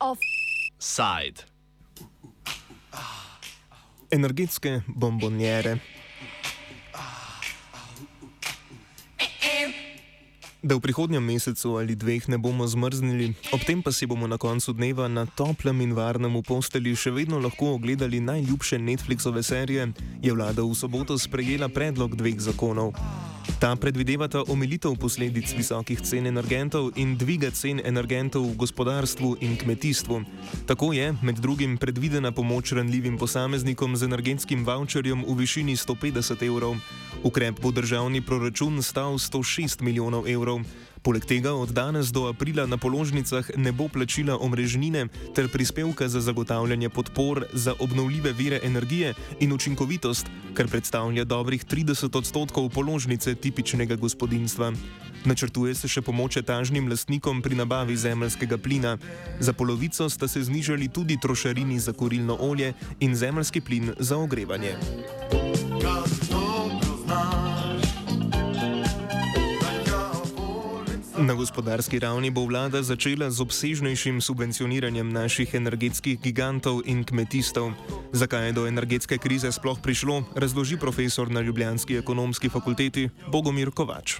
Offside. Energetske bombonjere. Da v prihodnjem mesecu ali dveh ne bomo zmrznili, ob tem pa si bomo na koncu dneva na toplem in varnem v posteli še vedno lahko ogledali najljubše Netflixove serije, je vlada v soboto sprejela predlog dveh zakonov. Ta predvidevata omilitev posledic visokih cen energentov in dviga cen energentov v gospodarstvu in kmetijstvu. Tako je med drugim predvidena pomoč ranljivim posameznikom z energetskim voucherjem v višini 150 evrov. Ukrep bo državni proračun stal 106 milijonov evrov. Poleg tega od danes do aprila na položnicah ne bo plačila omrežnine ter prispevka za zagotavljanje podpor za obnovljive vire energije in učinkovitost, kar predstavlja dobrih 30 odstotkov položnice tipičnega gospodinstva. Načrtuje se še pomoč etažnim lastnikom pri nabavi zemljskega plina. Za polovico sta se znižali tudi trošarini za kurilno olje in zemljski plin za ogrevanje. Na gospodarski ravni bo vlada začela z obsežnejšim subvencioniranjem naših energetskih gigantov in kmetijstev. Zakaj je do energetske krize sploh prišlo, razloži profesor na Ljubljanski ekonomski fakulteti Bogomir Kovač.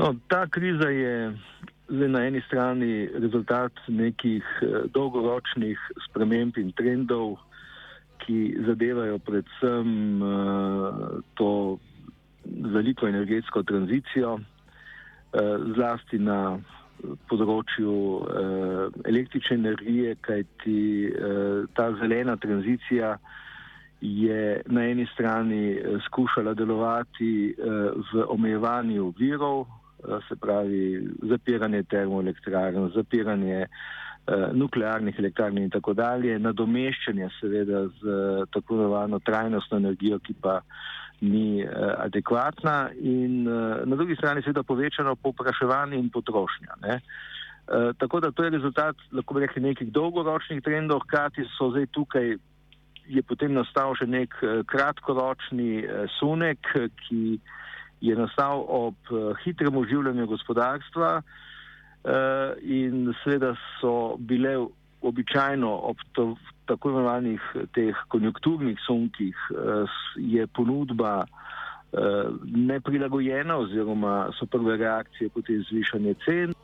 No, ta kriza je na eni strani rezultat nekih eh, dolgoročnih sprememb in trendov, ki zadevajo predvsem uh, to veliko energetsko tranzicijo. Eh, zlasti na področju eh, električne energije, kajti eh, ta zelena tranzicija je na eni strani skušala delovati v omejevanju virov, se pravi zapiranje termoelektrarn, zapiranje nuklearnih elektrarn in tako dalje, nadomeščanje seveda z tako imenovano trajnostno energijo, ki pa ni uh, adekvatna in uh, na drugi strani seveda povečano popraševanje in potrošnja. Uh, tako da to je rezultat, lahko bi rekli, nekih dolgoročnih trendov, hkrati so zdaj tukaj, je potem nastal še nek kratkoročni sunek, ki je nastal ob hitrem oživljanju gospodarstva in seveda so bile običajno ob to, tako imenovanih teh konjunkturnih sunkih eh, je ponudba eh, neprilagojena oziroma so prve reakcije potem zvišanje cen.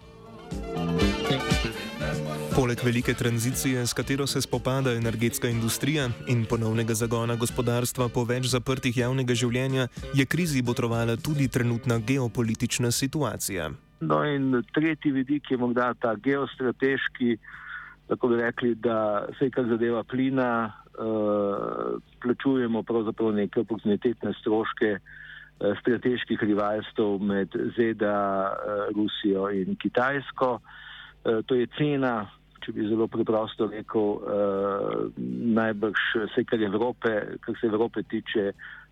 Poleg velike tranzicije, s katero se spopada energetska industrija in ponovnega zagona gospodarstva po več zaprtih javnega življenja, je krizi botrovala tudi trenutna geopolitična situacija. No in tretji vidik je morda ta geostrateški, tako bi rekli, da vse, kar zadeva plina, uh, plačujemo pravzaprav neke oportunitetne stroške uh, strateških rivalstv med ZDA, uh, Rusijo in Kitajsko. Uh, to je cena, če bi zelo preprosto rekel, uh, najbrž vse, kar, Evrope, kar se Evrope tiče,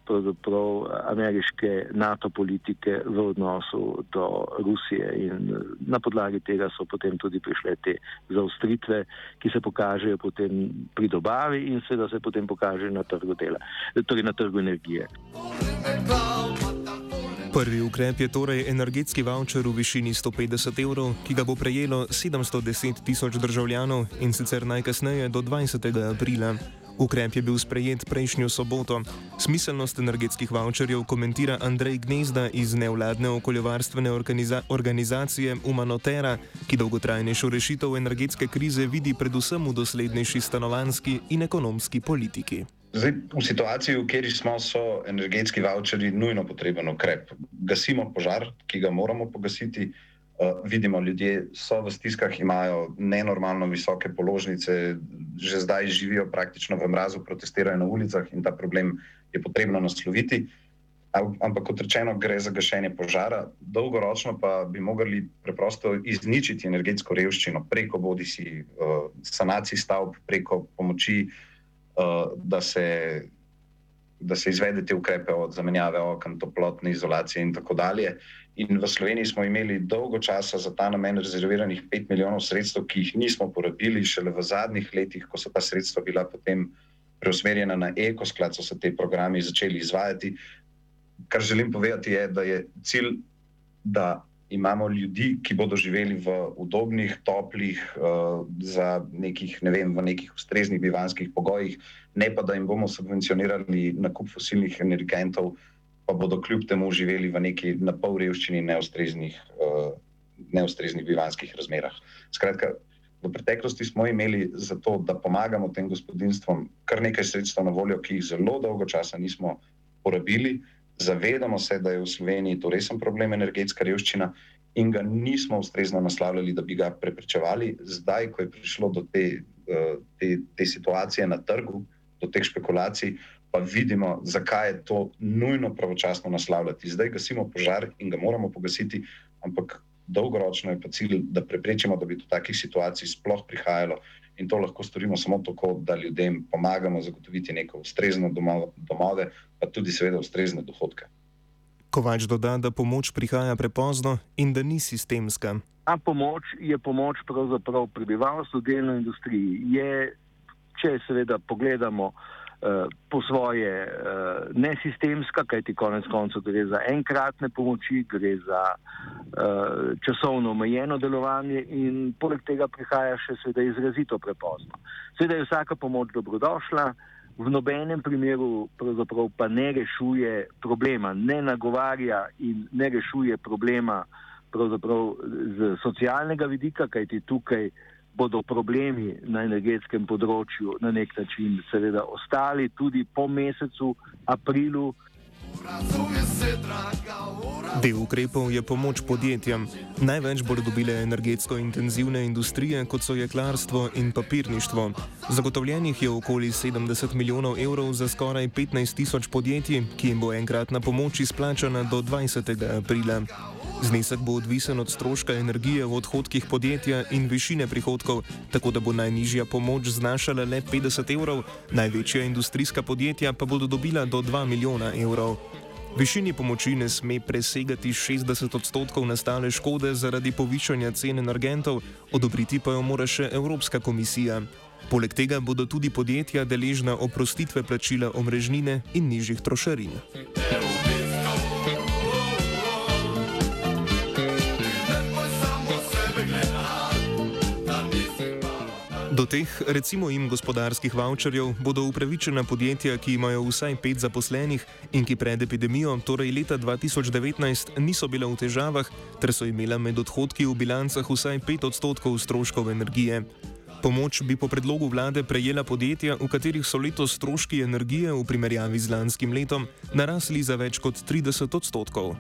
pravzaprav ameriške NATO politike v odnosu do Rusije in na podlagi tega so potem tudi prišle te zaustritve, ki se pokažejo potem pri dobavi in seveda se potem pokažejo na trgu dela, torej na trgu energije. Prvi ukrep je torej energetski voucher v višini 150 evrov, ki ga bo prejelo 710 tisoč državljanov in sicer najkasneje do 20. aprila. Ukrep je bil sprejet prejšnjo soboto. Smiselnost energetskih voucherjev komentira Andrej Gnezda iz nevladne okoljevarstvene organiza organizacije Umanotera, ki dolgotrajnejšo rešitev energetske krize vidi predvsem v doslednejši stanovanski in ekonomski politiki. Zdaj, v situaciji, v kateri smo, so energetski voucherji nujno potreben ukrep. Gasimo požar, ki ga moramo pogasiti. Uh, vidimo, ljudje so v stiskah, imajo nenormalno visoke položnice, že zdaj živijo praktično v mrazu, protestirajo na ulicah in ta problem je potrebno nasloviti. Ampak, kot rečeno, gre za gašenje požara, dolgoročno pa bi mogli preprosto izničiti energetsko revščino preko bodi si uh, sanacij stavb, preko pomoči, uh, da, se, da se izvede te ukrepe od zamenjave okn, toplotne izolacije in tako dalje. In v Sloveniji smo imeli dolgo časa za ta namen rezerviranih 5 milijonov sredstev, ki jih nismo porabili, šele v zadnjih letih, ko so ta sredstva bila potem preusmerjena na ekosklad, so se te programi začeli izvajati. Kar želim povedati, je, da je cilj, da imamo ljudi, ki bodo živeli v udobnih, toplih, uh, za nekih, ne vem, v nekih ustreznih bivanskih pogojih, ne pa da jim bomo subvencionirali nakup fosilnih energentov, pa bodo kljub temu živeli v neki napol revščini, neustreznih, uh, neustreznih bivanskih razmerah. Skratka, v preteklosti smo imeli za to, da pomagamo tem gospodinstvom, kar nekaj sredstev na voljo, ki jih zelo dolgo časa nismo porabili. Zavedamo se, da je v Sloveniji to resen problem, energetska revščina, in ga nismo ustrezno naslavljali, da bi ga preprečevali. Zdaj, ko je prišlo do te, eh, te, te situacije na trgu, do teh špekulacij, pa vidimo, zakaj je to nujno pravočasno naslavljati. Zdaj gasimo požar in ga moramo pogasiti, ampak dolgoročno je pa cilj, da preprečimo, da bi do takih situacij sploh prihajalo. In to lahko storimo samo tako, da ljudem pomagamo zagotoviti neko ustrezno domove, pa tudi, seveda, ustrezne dohodke. Kovač doda, da pomoč prihaja prepozno in da ni sistemska. Ta pomoč je pomoč pravzaprav prebivalstvu, delno industriji. Je, če seveda pogledamo, Eh, po svoje uh, nesistemska, kajti konec koncev gre za enkratne pomoči, gre za uh, časovno omejeno delovanje in poleg tega prihaja še seveda izrazito prepozno. Seveda je vsaka pomoč dobrodošla, v nobenem primeru pa ne rešuje problema, ne nagovarja in ne rešuje problema z socialnega vidika, kajti tukaj bodo problemi na energetskem področju na nek način seveda ostali tudi po mesecu aprilu. Del ukrepov je pomoč podjetjem. Največ bodo dobile energetsko intenzivne industrije, kot so jeklarstvo in papirništvo. Zagotovljenih je okoli 70 milijonov evrov za skoraj 15 tisoč podjetij, ki jim bo enkratna pomoč izplačana do 20. aprila. Znesek bo odvisen od stroška energije v odhodkih podjetja in višine prihodkov, tako da bo najnižja pomoč znašala le 50 evrov, največja industrijska podjetja pa bodo dobila do 2 milijona evrov. Višini pomoči ne sme presegati 60 odstotkov nastale škode zaradi povišanja cen energentov, odobriti pa jo mora še Evropska komisija. Poleg tega bodo tudi podjetja deležna oprostitve plačila omrežnine in nižjih trošarin. Do teh, recimo jim gospodarskih voucherjev, bodo upravičena podjetja, ki imajo vsaj pet zaposlenih in ki pred epidemijo, torej leta 2019, niso bila v težavah, ter so imela med odhodki v bilancah vsaj pet odstotkov stroškov energije. Pomoč bi po predlogu vlade prejela podjetja, v katerih so letos stroški energije v primerjavi z lanskim letom narasli za več kot 30 odstotkov.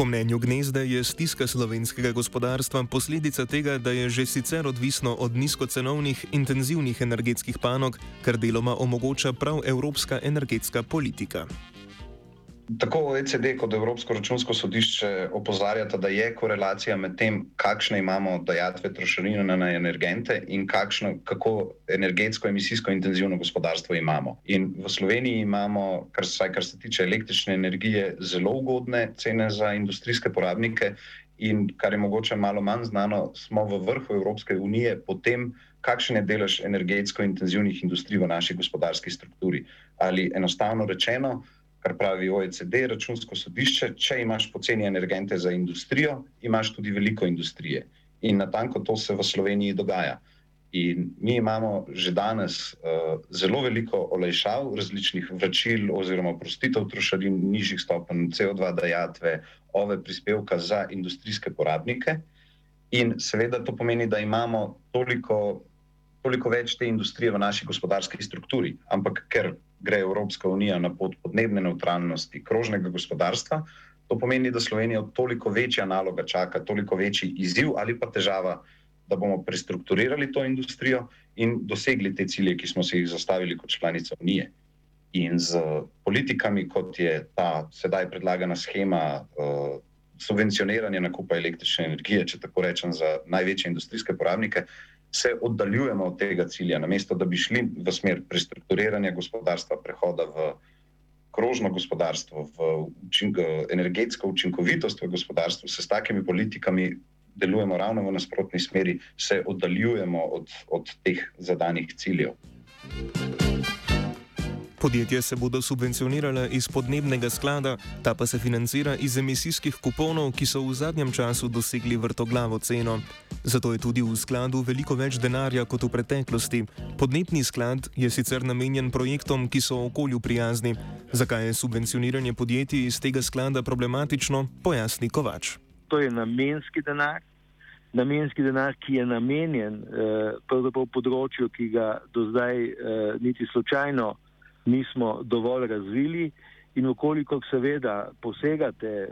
Po mnenju Gnezda je stiska slovenskega gospodarstva posledica tega, da je že sicer odvisno od nizkocenovnih intenzivnih energetskih panog, kar deloma omogoča prav evropska energetska politika. Tako OECD kot Evropsko računsko sodišče opozarjata, da je korelacija med tem, kakšne imamo dajatve trošarine na energente in kakšno, kako energetsko emisijsko intenzivno gospodarstvo imamo. In v Sloveniji imamo, kar, saj, kar se tiče električne energije, zelo ugodne cene za industrijske porabnike in kar je mogoče malo manj znano, smo v vrhu Evropske unije po tem, kakšen je delež energetsko intenzivnih industrij v naši gospodarski strukturi. Ali enostavno rečeno, kar pravi OECD, računsko sodišče, če imaš poceni energente za industrijo, imaš tudi veliko industrije. In na tanko to se v Sloveniji dogaja. In mi imamo že danes uh, zelo veliko olajšav, različnih vračil oziroma prostitev trošarin, nižjih stopenj CO2 dajatve, ove prispevka za industrijske porabnike. In seveda to pomeni, da imamo toliko, toliko več te industrije v naši gospodarski strukturi. Ampak ker gre Evropska unija na pot podnebne neutralnosti, krožnega gospodarstva, to pomeni, da Slovenijo toliko večja naloga čaka, toliko večji izziv ali pa težava, da bomo prestrukturirali to industrijo in dosegli te cilje, ki smo si jih zastavili kot članica Unije. In z politikami, kot je ta sedaj predlagana schema uh, subvencioniranja nakupa električne energije, če tako rečem, za največje industrijske porabnike, se oddaljujemo od tega cilja, namesto da bi šli v smer prestrukturiranja gospodarstva, prehoda v krožno gospodarstvo, v učink, energetsko učinkovitost v gospodarstvu, se s takimi politikami delujemo ravno v nasprotni smeri, se oddaljujemo od, od teh zadanih ciljev. Podjetja se bodo subvencionirala iz podnebnega sklada, ta pa se financira iz emisijskih kuponov, ki so v zadnjem času dosegli vrtoglavo ceno. Zato je tudi v skladu veliko več denarja kot v preteklosti. Podnebni sklad je sicer namenjen projektom, ki so okolju prijazni. Zakaj je subvencioniranje podjetij iz tega sklada problematično, pojasni Kovač. To je namenski denar. Namenski denar, ki je namenjen eh, področju, ki ga do zdaj eh, niti slučajno nismo dovolj razvili in okoliko seveda posegate eh,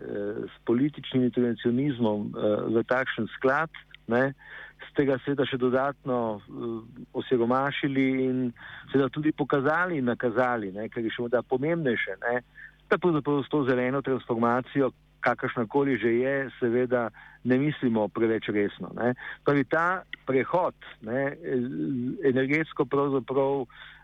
s političnim intervencionizmom eh, v takšen sklad, ne, ste ga seveda še dodatno eh, osiromašili in seveda tudi pokazali in nakazali, ne, kar je še morda pomembnejše, ne, da pravzaprav s to zeleno transformacijo, kakršnakoli že je, seveda ne mislimo preveč resno. Ne. Pravi ta prehod, ne, energetsko pravzaprav Eh,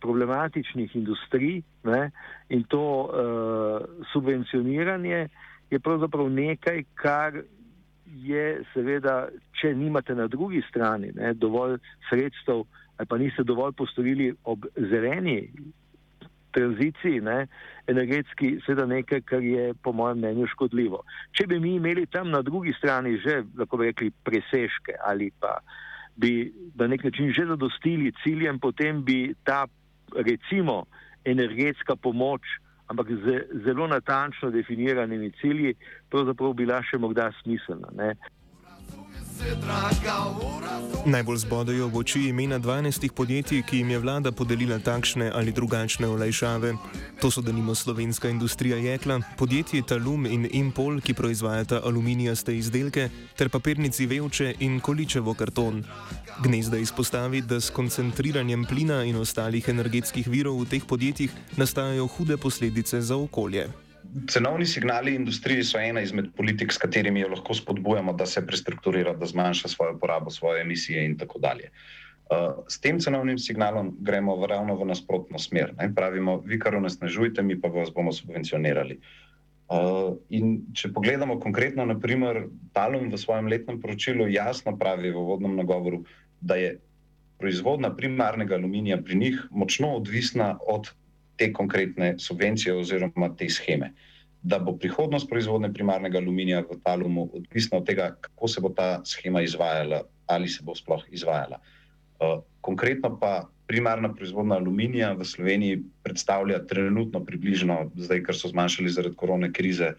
problematičnih industrij ne, in to uh, subvencioniranje je pravzaprav nekaj, kar je seveda, če nimate na drugi strani ne, dovolj sredstev ali pa niste dovolj postorili ob zeleni tranziciji, ne, energetski, seveda nekaj, kar je po mojem mnenju škodljivo. Če bi mi imeli tam na drugi strani že, lahko bi rekli, preseške ali pa uh, bi na nek način že zadostili ciljem, potem bi ta recimo energetska pomoč, ampak z zelo natančno definiranimi cilji, pravzaprav bila še morda smiselna. Ne? Najbolj zbodajo v oči imena 12 podjetij, ki jim je vlada podelila takšne ali drugačne olajšave. To so denimo slovenska industrija jekla, podjetje Talum in Impol, ki proizvajata aluminijaste izdelke, ter papirnici Vevče in Količevo karton. Gnezda izpostavi, da s koncentriranjem plina in ostalih energetskih virov v teh podjetjih nastajajo hude posledice za okolje. Cenovni signali industriji so ena izmed politik, s katerimi jo lahko spodbujamo, da se prestrukturira, da zmanjša svojo porabo, svoje emisije in tako dalje. Uh, s tem cenovnim signalom gremo v ravno v nasprotno smer. Ne? Pravimo, vi kar onesnažujete, mi pa vas bomo subvencionirali. Uh, in če pogledamo konkretno, naprimer, Talum v svojem letnem poročilu jasno pravi v vodnem nagovoru, da je proizvodna primarnega aluminija pri njih močno odvisna od te konkretne subvencije oziroma te scheme. Da bo prihodnost proizvodnje primarnega aluminija v Talumu odvisna od tega, kako se bo ta schema izvajala ali se bo sploh izvajala. Uh, konkretno pa primarna proizvodnja aluminija v Sloveniji predstavlja trenutno približno, zdaj, ker so zmanjšali zaradi korone krize,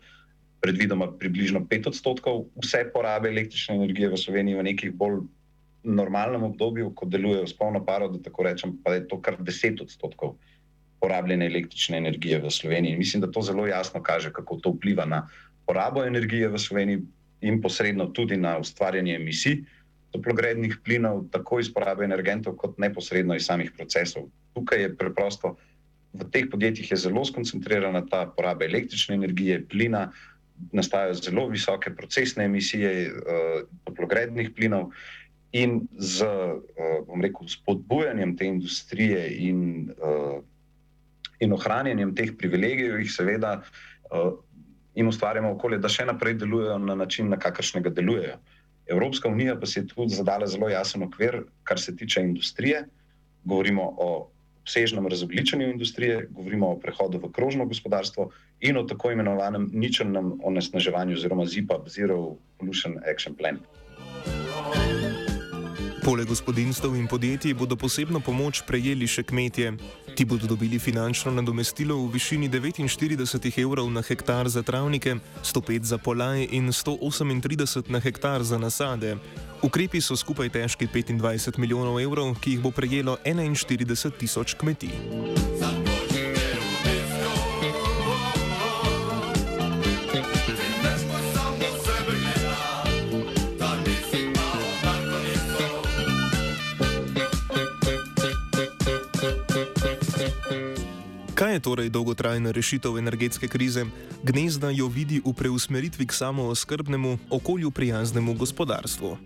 predvidoma približno 5 odstotkov vse porabe električne energije v Sloveniji v nekih bolj normalnem obdobju, ko delujejo s polno paro, da tako rečem, pa je to kar 10 odstotkov porabljene električne energije v Sloveniji. In mislim, da to zelo jasno kaže, kako to vpliva na porabo energije v Sloveniji in posredno tudi na ustvarjanje emisij toplogrednih plinov, tako iz porabe energentov, kot neposredno iz samih procesov. Tukaj je preprosto, v teh podjetjih je zelo skoncentrirana ta poraba električne energije, plina, nastajajo zelo visoke procesne emisije uh, toplogrednih plinov. In z uh, rekel, spodbujanjem te industrije in uh, in ohranjanjem teh privilegijev, jih seveda uh, jim ustvarjamo okolje, da še naprej delujejo na način, na kakršnega delujejo. Evropska unija pa si je tudi zadala zelo jasen okvir, kar se tiče industrije. Govorimo o obsežnem razogličenju industrije, govorimo o prehodu v krožno gospodarstvo in o tako imenovanem ničelnem onesnaževanju, oziroma ZIPA, Zero Pollution Action Plan. Poleg gospodinstv in podjetij bodo posebno pomoč prejeli še kmetje. Ti bodo dobili finančno nadomestilo v višini 49 evrov na hektar za travnike, 105 za polaj in 138 na hektar za nasade. Ukrepi so skupaj težki 25 milijonov evrov, ki jih bo prejelo 41 tisoč kmetij. Je torej dolgotrajna rešitev energetske krize? Gnezda jo vidi v preusmeritvi k samooskrbnemu, okolju prijaznemu gospodarstvu.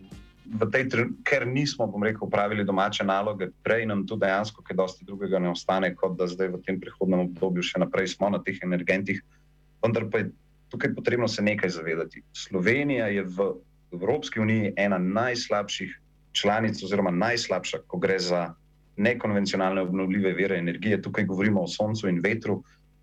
tej, ker nismo, bom rekel, upravili domače naloge, prej nam tu dejansko kaj dosti drugega ne ostane, kot da zdaj v tem prihodnem obdobju še naprej smo na teh energentih. Vendar pa je tukaj potrebno se nekaj zavedati. Slovenija je v Evropski uniji ena najslabših članic, oziroma najslabša, ko gre za nekonvencionalne obnovljive vire energije. Tukaj govorimo o soncu in vetru.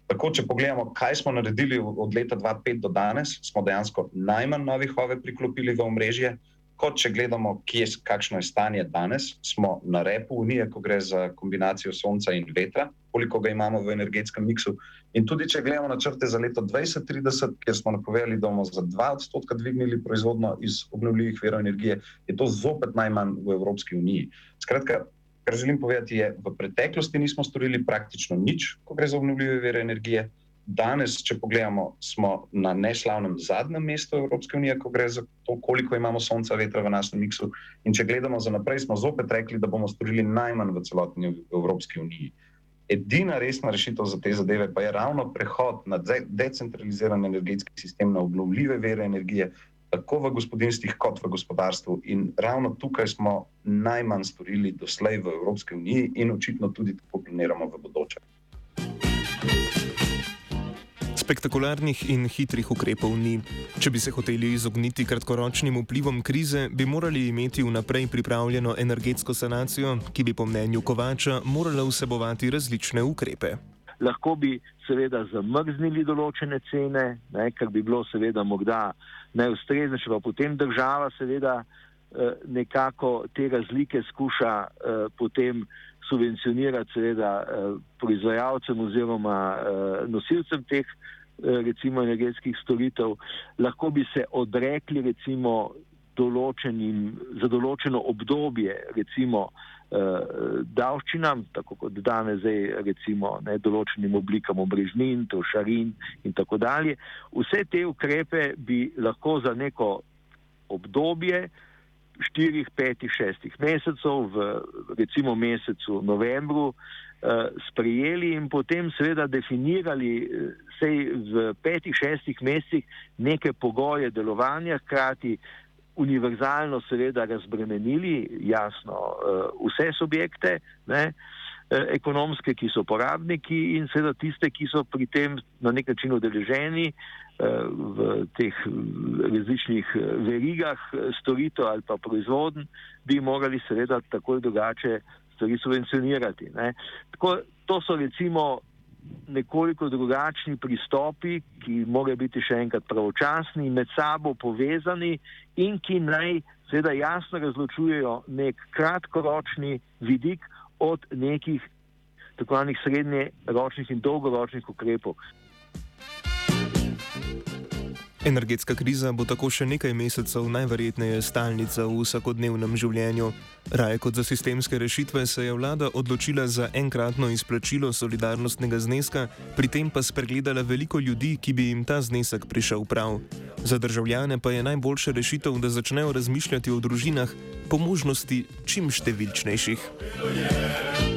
Tako, če pogledamo, kaj smo naredili od leta 2005 do danes, smo dejansko najmanj novih OVE priklopili v omrežje. Kot če gledamo, kje, kakšno je stanje danes, smo na repu Unije, ko gre za kombinacijo sonca in vetra, koliko ga imamo v energetskem miksu. In tudi, če gledamo načrte za leto 2030, kjer smo napovedali, da bomo za 2 odstotka dvignili proizvodno iz obnovljivih verov energije, je to zopet najmanj v Evropski uniji. Skratka, kar želim povedati, je, v preteklosti nismo storili praktično nič, ko gre za obnovljive vere energije. Danes, če pogledamo, smo na neslavnem zadnjem mestu Evropske unije, ko gre za to, koliko imamo sonca, vetra v našem miksu. In če gledamo za naprej, smo zopet rekli, da bomo storili najmanj v celotni Evropski uniji. Edina resna rešitev za te zadeve pa je ravno prehod na decentraliziran energetski sistem, na obnovljive vere energije, tako v gospodinstvih, kot v gospodarstvu. In ravno tukaj smo najmanj storili doslej v Evropski uniji, in očitno tudi tako planiramo v bodoče. Spektakularnih in hitrih ukrepov ni. Če bi se hoteli izogniti kratkoročnim vplivom krize, bi morali imeti vnaprej pripravljeno energetsko sanacijo, ki bi po mnenju Kovača morala vsebovati različne ukrepe. Lahko bi seveda zamrznili določene cene, ne, kar bi bilo seveda morda najustreznejše, pa potem država seveda eh, nekako te razlike skuša eh, potem subvencionirati seveda eh, proizvajalcem oziroma nosilcem teh recimo energetskih storitev. Lahko bi se odrekli recimo določenim, za določeno obdobje recimo davščinam, tako kot danes zdaj recimo ne, določenim oblikam obrežnin, trošarin in tako dalje. Vse te ukrepe bi lahko za neko obdobje štirih, petih, šestih mesecev v recimo mesecu novembru eh, sprejeli in potem seveda definirali sej v petih, šestih mesecih neke pogoje delovanja, hkrati univerzalno seveda razbremenili, jasno, eh, vse subjekte, ne, eh, ekonomske, ki so porabniki in seveda tiste, ki so pri tem na nek način odeleženi eh, v teh različnih verigah storitev ali pa proizvodn, bi morali seveda tako ali drugače stvari subvencionirati. Tako, to so recimo nekoliko drugačni pristopi, ki morajo biti še enkrat pravočasni, med sabo povezani in ki naj seveda jasno razločujejo nek kratkoročni vidik od nekih tako imenih srednjeročnih in dolgoročnih ukrepov. Energetska kriza bo tako še nekaj mesecev najverjetneje stalnica v vsakodnevnem življenju. Raje kot za sistemske rešitve se je vlada odločila za enkratno izplačilo solidarnostnega zneska, pri tem pa spregledala veliko ljudi, ki bi jim ta znesek prišel prav. Za državljane pa je najboljša rešitev, da začnejo razmišljati o družinah, po možnosti čim številčnejših. Yeah.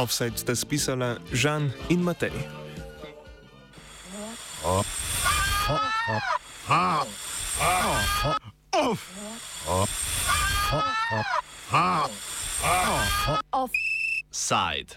Offside sta spisala Žan in Matej. Offside.